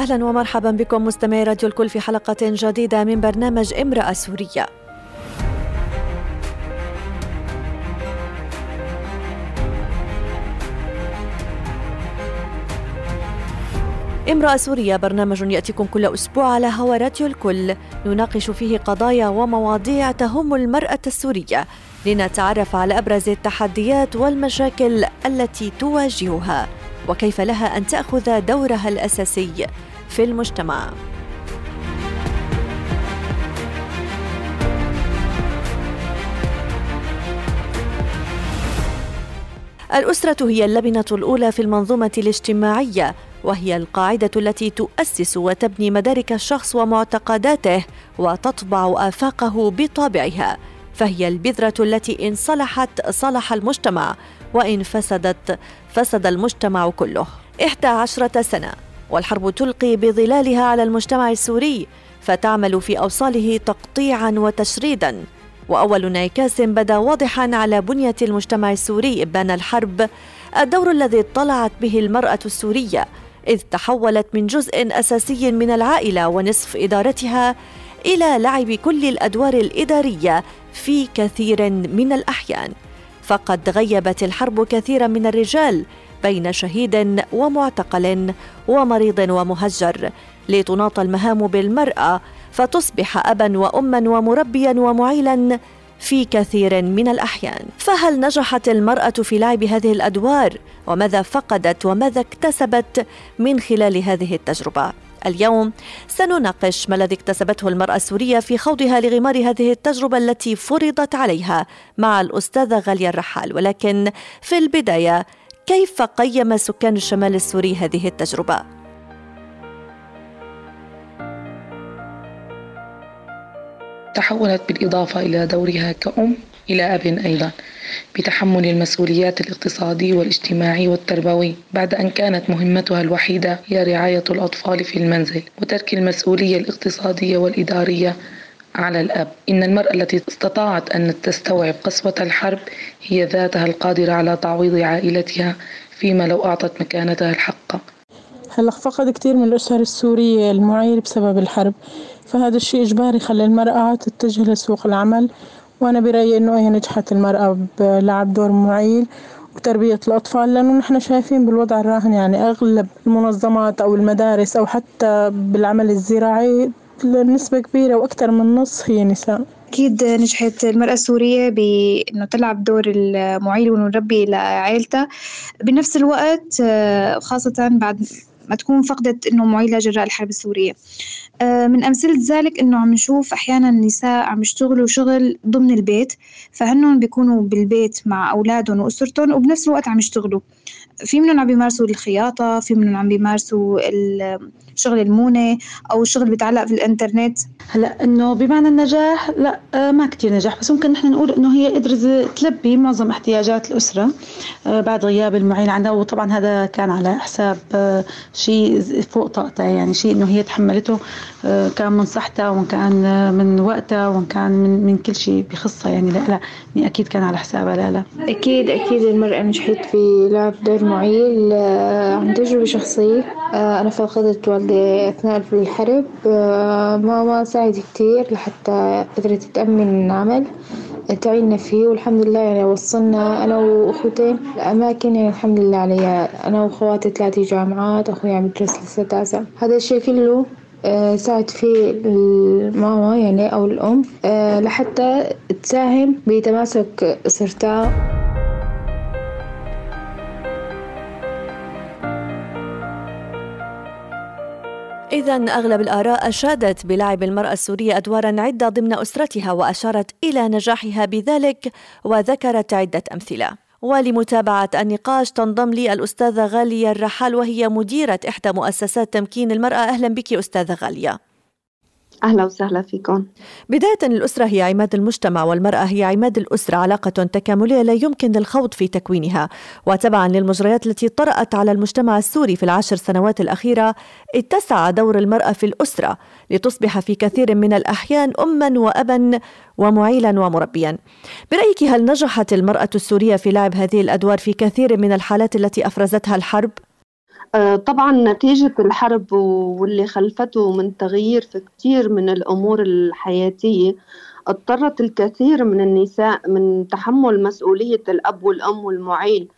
أهلا ومرحبا بكم مستمعي راديو الكل في حلقة جديدة من برنامج امرأة سورية. امرأة سورية برنامج يأتيكم كل أسبوع على هوا راديو الكل. نناقش فيه قضايا ومواضيع تهم المرأة السورية. لنتعرف على أبرز التحديات والمشاكل التي تواجهها. وكيف لها أن تأخذ دورها الأساسي؟ في المجتمع. الأسرة هي اللبنة الأولى في المنظومة الاجتماعية وهي القاعدة التي تؤسس وتبني مدارك الشخص ومعتقداته وتطبع آفاقه بطابعها. فهي البذرة التي إن صلحت صلح المجتمع وإن فسدت فسد المجتمع كله. إحدى عشرة سنة. والحرب تلقي بظلالها على المجتمع السوري فتعمل في أوصاله تقطيعا وتشريدا. وأول انعكاس بدا واضحا على بنية المجتمع السوري إبان الحرب الدور الذي اطلعت به المرأة السورية إذ تحولت من جزء أساسي من العائلة ونصف إدارتها إلى لعب كل الأدوار الإدارية في كثير من الأحيان. فقد غيبت الحرب كثيرا من الرجال بين شهيد ومعتقل ومريض ومهجر لتناط المهام بالمرأة فتصبح أبا وأما ومربيا ومعيلا في كثير من الأحيان. فهل نجحت المرأة في لعب هذه الأدوار؟ وماذا فقدت؟ وماذا اكتسبت من خلال هذه التجربة؟ اليوم سنناقش ما الذي اكتسبته المرأة السورية في خوضها لغمار هذه التجربة التي فرضت عليها مع الأستاذة غالية الرحال. ولكن في البداية كيف قيم سكان الشمال السوري هذه التجربة؟ تحولت بالإضافة إلى دورها كأم إلى أب أيضا بتحمل المسؤوليات الاقتصادي والاجتماعي والتربوي بعد أن كانت مهمتها الوحيدة هي رعاية الأطفال في المنزل وترك المسؤولية الاقتصادية والإدارية على الأب. إن المرأة التي استطاعت أن تستوعب قسوة الحرب هي ذاتها القادرة على تعويض عائلتها فيما لو أعطت مكانتها الحق. هلا فقد كثير من الأسر السورية المعيل بسبب الحرب فهذا الشيء إجباري خلى المرأة تتجه لسوق العمل وأنا برأيي إنه هي نجحت المرأة بلعب دور معيل وتربية الأطفال لأنه نحن شايفين بالوضع الراهن يعني أغلب المنظمات أو المدارس أو حتى بالعمل الزراعي نسبة كبيرة وأكثر من نص هي نساء. أكيد نجحت المرأة السورية بإنه تلعب دور المعيل والمربي لعائلتها. بنفس الوقت خاصة بعد ما تكون فقدت إنه معيلة جراء الحرب السورية. آه، من أمثلة ذلك إنه عم نشوف أحيانا النساء عم يشتغلوا شغل ضمن البيت فهنن بيكونوا بالبيت مع أولادهم وأسرتهم وبنفس الوقت عم يشتغلوا. في منهم عم بيمارسوا الخياطة في منهم عم بيمارسوا شغل المونة أو الشغل بيتعلق في الإنترنت هلا إنه بمعنى النجاح لا آه، ما كتير نجاح بس ممكن نحن نقول إنه هي قدرت تلبي معظم احتياجات الأسرة آه، بعد غياب المعين عنها وطبعا هذا كان على حساب شيء فوق طاقتها يعني شيء إنه هي تحملته آه، كان من صحتها وإن كان آه، من وقتها وإن كان من, من كل شيء بخصها يعني لا لا أكيد كان على حسابها لا لا. أكيد أكيد المرأة نجحت في لعب دور معين آه، عن تجربة شخصية. أنا فقدت والدي أثناء الحرب. ماما ساعدت كتير لحتى قدرت تأمن عمل تعيننا فيه والحمد لله يعني وصلنا أنا وأخوتين لأماكن يعني الحمد لله عليها. أنا وأخواتي ثلاثة جامعات أخوي عم يدرس لسه تاسع هذا الشيء كله آه، ساعد فيه الماما يعني أو الأم آه، لحتى تساهم بتماسك أسرتها إذا أغلب الآراء أشادت بلعب المرأة السورية أدوارا عدة ضمن أسرتها وأشارت إلى نجاحها بذلك وذكرت عدة أمثلة. ولمتابعة النقاش تنضم لي الأستاذة غالية الرحال وهي مديرة إحدى مؤسسات تمكين المرأة أهلا بك أستاذة غالية أهلا وسهلا فيكم. بداية الأسرة هي عماد المجتمع والمرأة هي عماد الأسرة علاقة تكاملية لا يمكن الخوض في تكوينها. وتبعا للمجريات التي طرأت على المجتمع السوري في العشر سنوات الأخيرة اتسع دور المرأة في الأسرة لتصبح في كثير من الأحيان أما وأبا ومعيلا ومربيا. برأيك هل نجحت المرأة السورية في لعب هذه الأدوار في كثير من الحالات التي أفرزتها الحرب؟ آه، طبعا نتيجة الحرب واللي خلفته من تغيير في كثير من الأمور الحياتية اضطرت الكثير من النساء من تحمل مسؤولية الأب والأم والمعيل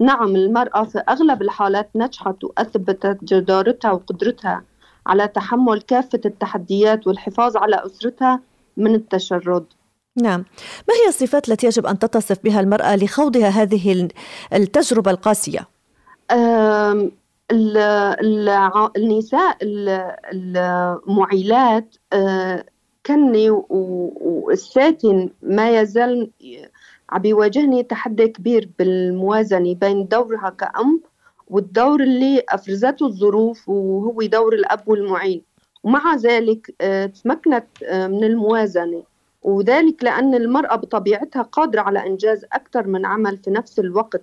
نعم المرأة في أغلب الحالات نجحت وأثبتت جدارتها وقدرتها على تحمل كافة التحديات والحفاظ على أسرتها من التشرد. نعم. ما هي الصفات التي يجب أن تتصف بها المرأة لخوضها هذه التجربة القاسية؟ النساء المعيلات آه، كني والساكن ما يزال عم بيواجهني تحدي كبير بالموازنة بين دورها كأم والدور اللي أفرزته الظروف وهو دور الأب والمعين. ومع ذلك آه، تمكنت آه، من الموازنة. وذلك لأن المرأة بطبيعتها قادرة على إنجاز أكثر من عمل في نفس الوقت.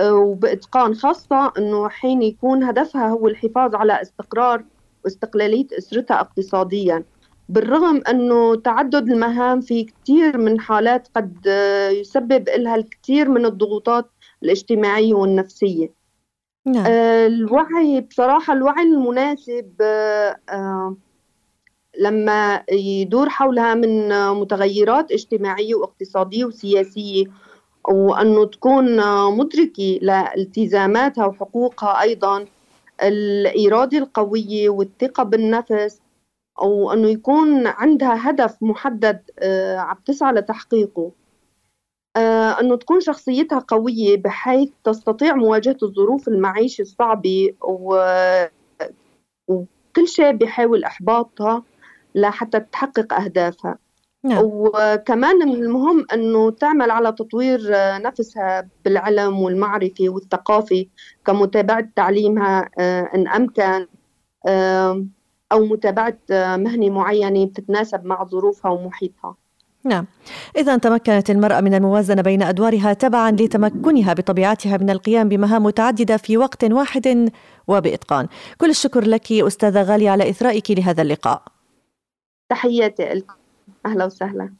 وبإتقان خاصة أنه حين يكون هدفها هو الحفاظ على استقرار واستقلالية أسرتها اقتصاديا بالرغم أنه تعدد المهام في كثير من حالات قد يسبب لها الكثير من الضغوطات الاجتماعية والنفسية نعم. آه، الوعي بصراحة الوعي المناسب آه، لما يدور حولها من متغيرات اجتماعية واقتصادية وسياسية وأنه تكون مدركة لالتزاماتها وحقوقها أيضا الإرادة القوية والثقة بالنفس أو أنه يكون عندها هدف محدد آه، عم تسعى لتحقيقه. آه، أنه تكون شخصيتها قوية بحيث تستطيع مواجهة الظروف المعيشة الصعبة و... وكل شيء بيحاول إحباطها لحتى تحقق أهدافها. نعم. وكمان من المهم أنه تعمل على تطوير نفسها بالعلم والمعرفة والثقافة كمتابعة تعليمها آه، إن أمكن أو متابعة مهنة معينة بتتناسب مع ظروفها ومحيطها. نعم. إذا تمكنت المرأة من الموازنة بين أدوارها تبعا لتمكنها بطبيعتها من القيام بمهام متعددة في وقت واحد وبإتقان. كل الشكر لك أستاذة غالية على إثرائك لهذا اللقاء. تحياتي لكم أهلا وسهلا.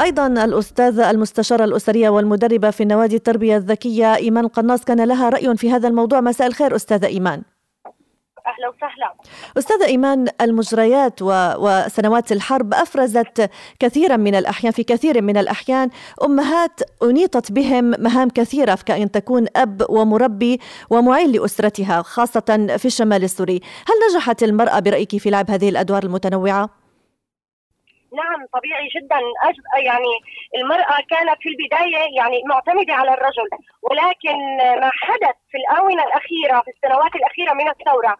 أيضا الأستاذة المستشارة الأسرية والمدربة في النوادي التربية الذكية إيمان القناص كان لها رأي في هذا الموضوع. مساء الخير أستاذة إيمان. أهلا وسهلا أستاذة إيمان المجريات. وسنوات الحرب أفرزت كثيرا من الأحيان في كثير من الأحيان أمهات أنيطت بهم مهام كثيرة كأن تكون أب ومربي ومعين لأسرتها خاصة في الشمال السوري هل نجحت المرأة برأيك في لعب هذه الأدوار المتنوعة نعم طبيعي جدا. يعني المرأة كانت في البداية يعني معتمدة على الرجل ولكن ما حدث في الآونة الأخيرة في السنوات الأخيرة من الثورة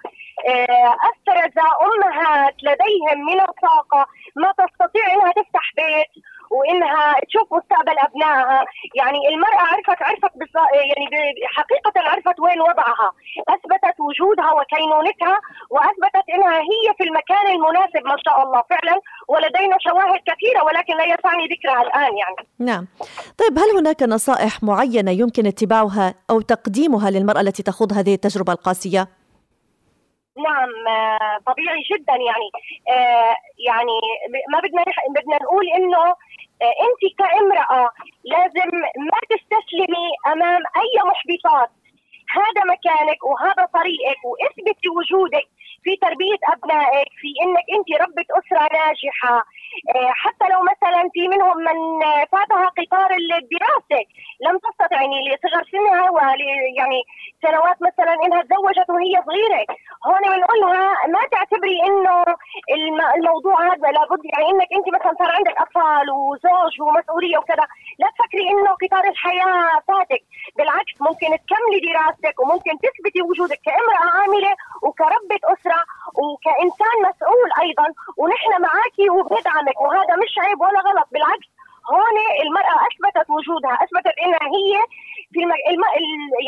آه، أفرز أمهات لديهم من الطاقة ما تستطيع أنها تفتح بيت وإنها تشوف مستقبل أبنائها. يعني المرأة عرفت عرفت يعني حقيقه عرفت وين وضعها. وجودها وكينونتها وأثبتت إنها هي في المكان المناسب ما شاء الله. فعلا ولدينا شواهد كثيرة ولكن لا يسعني ذكرها الآن يعني. نعم. طيب هل هناك نصائح معينة يمكن اتباعها أو تقديمها للمرأة التي تخوض هذه التجربة القاسية؟ نعم آه، طبيعي جدا يعني. آه، يعني ما بدنا بدنا نقول إنه آه، أنت كامرأة لازم ما تستسلمي أمام أي محبطات. هذا مكانك وهذا طريقك واثبتي وجودك في تربية أبنائك في إنك أنت ربة أسرة ناجحة. حتى لو مثلا في منهم من فاتها قطار الدراسة لم تستطع يعني لصغر سنها يعني سنوات مثلا إنها تزوجت وهي صغيرة. هون بنقول لها ما تعتبري إنه الموضوع هذا لابد يعني إنك أنت مثلا صار عندك أطفال وزوج ومسؤولية وكذا. لا تفكري إنه قطار الحياة فاتك. بالعكس ممكن تكملي دراستك وممكن تثبتي وجودك كامرأة عاملة وكربة أسرة وكإنسان مسؤول. أيضا ونحن معاكي وبندعمك وهذا مش عيب ولا غلط بالعكس. هون المرأة أثبتت وجودها أثبتت إنها هي في الم... الم...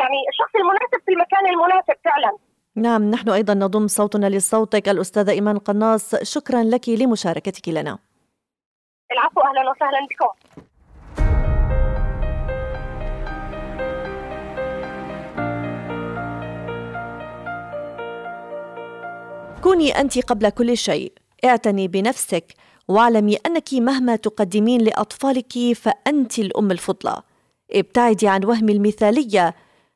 يعني الشخص المناسب في المكان المناسب فعلا. نعم نحن أيضا نضم صوتنا لصوتك الأستاذة إيمان قناص. شكرا لك لمشاركتك لنا. العفو أهلا وسهلا بكم. كوني أنت قبل كل شيء. اعتني بنفسك. واعلمي أنك مهما تقدمين لأطفالك فأنت الأم الفضلى ابتعدي عن وهم المثالية.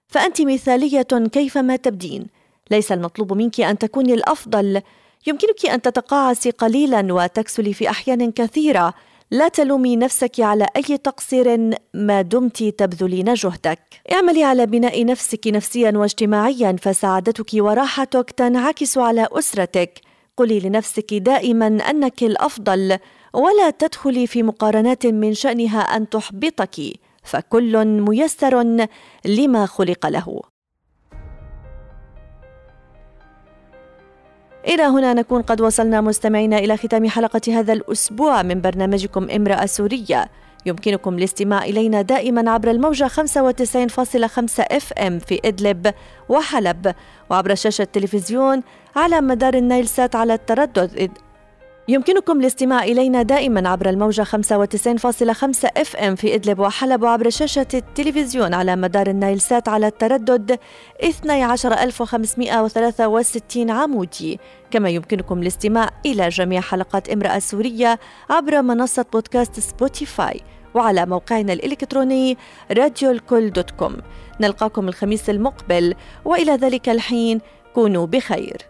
فأنت مثالية كيفما تبدين. ليس المطلوب منك أن تكوني الأفضل. يمكنك أن تتقاعسي قليلا وتكسلي في أحيان كثيرة. لا تلومي نفسك على أي تقصير ما دمت تبذلين جهدك. اعملي على بناء نفسك نفسيا واجتماعيا فسعادتك وراحتك تنعكس على أسرتك. قولي لنفسك دائما أنك الأفضل ولا تدخلي في مقارنات من شأنها أن تحبطك فكل ميسر لما خلق له. إلى هنا نكون قد وصلنا مستمعينا إلى ختام حلقة هذا الأسبوع من برنامجكم امرأة سورية. يمكنكم الاستماع إلينا دائما عبر الموجة 95.5 FM في إدلب وحلب وعبر شاشة التلفزيون على مدار النايل سات على التردد يمكنكم الاستماع إلينا دائما عبر الموجة 95.5 FM في إدلب وحلب وعبر شاشة التلفزيون على مدار النايل سات على التردد 12563 عمودي. كما يمكنكم الاستماع إلى جميع حلقات امرأة سورية عبر منصة بودكاست Spotify وعلى موقعنا الإلكتروني راديو الكل dot com. نلقاكم الخميس المقبل وإلى ذلك الحين كونوا بخير.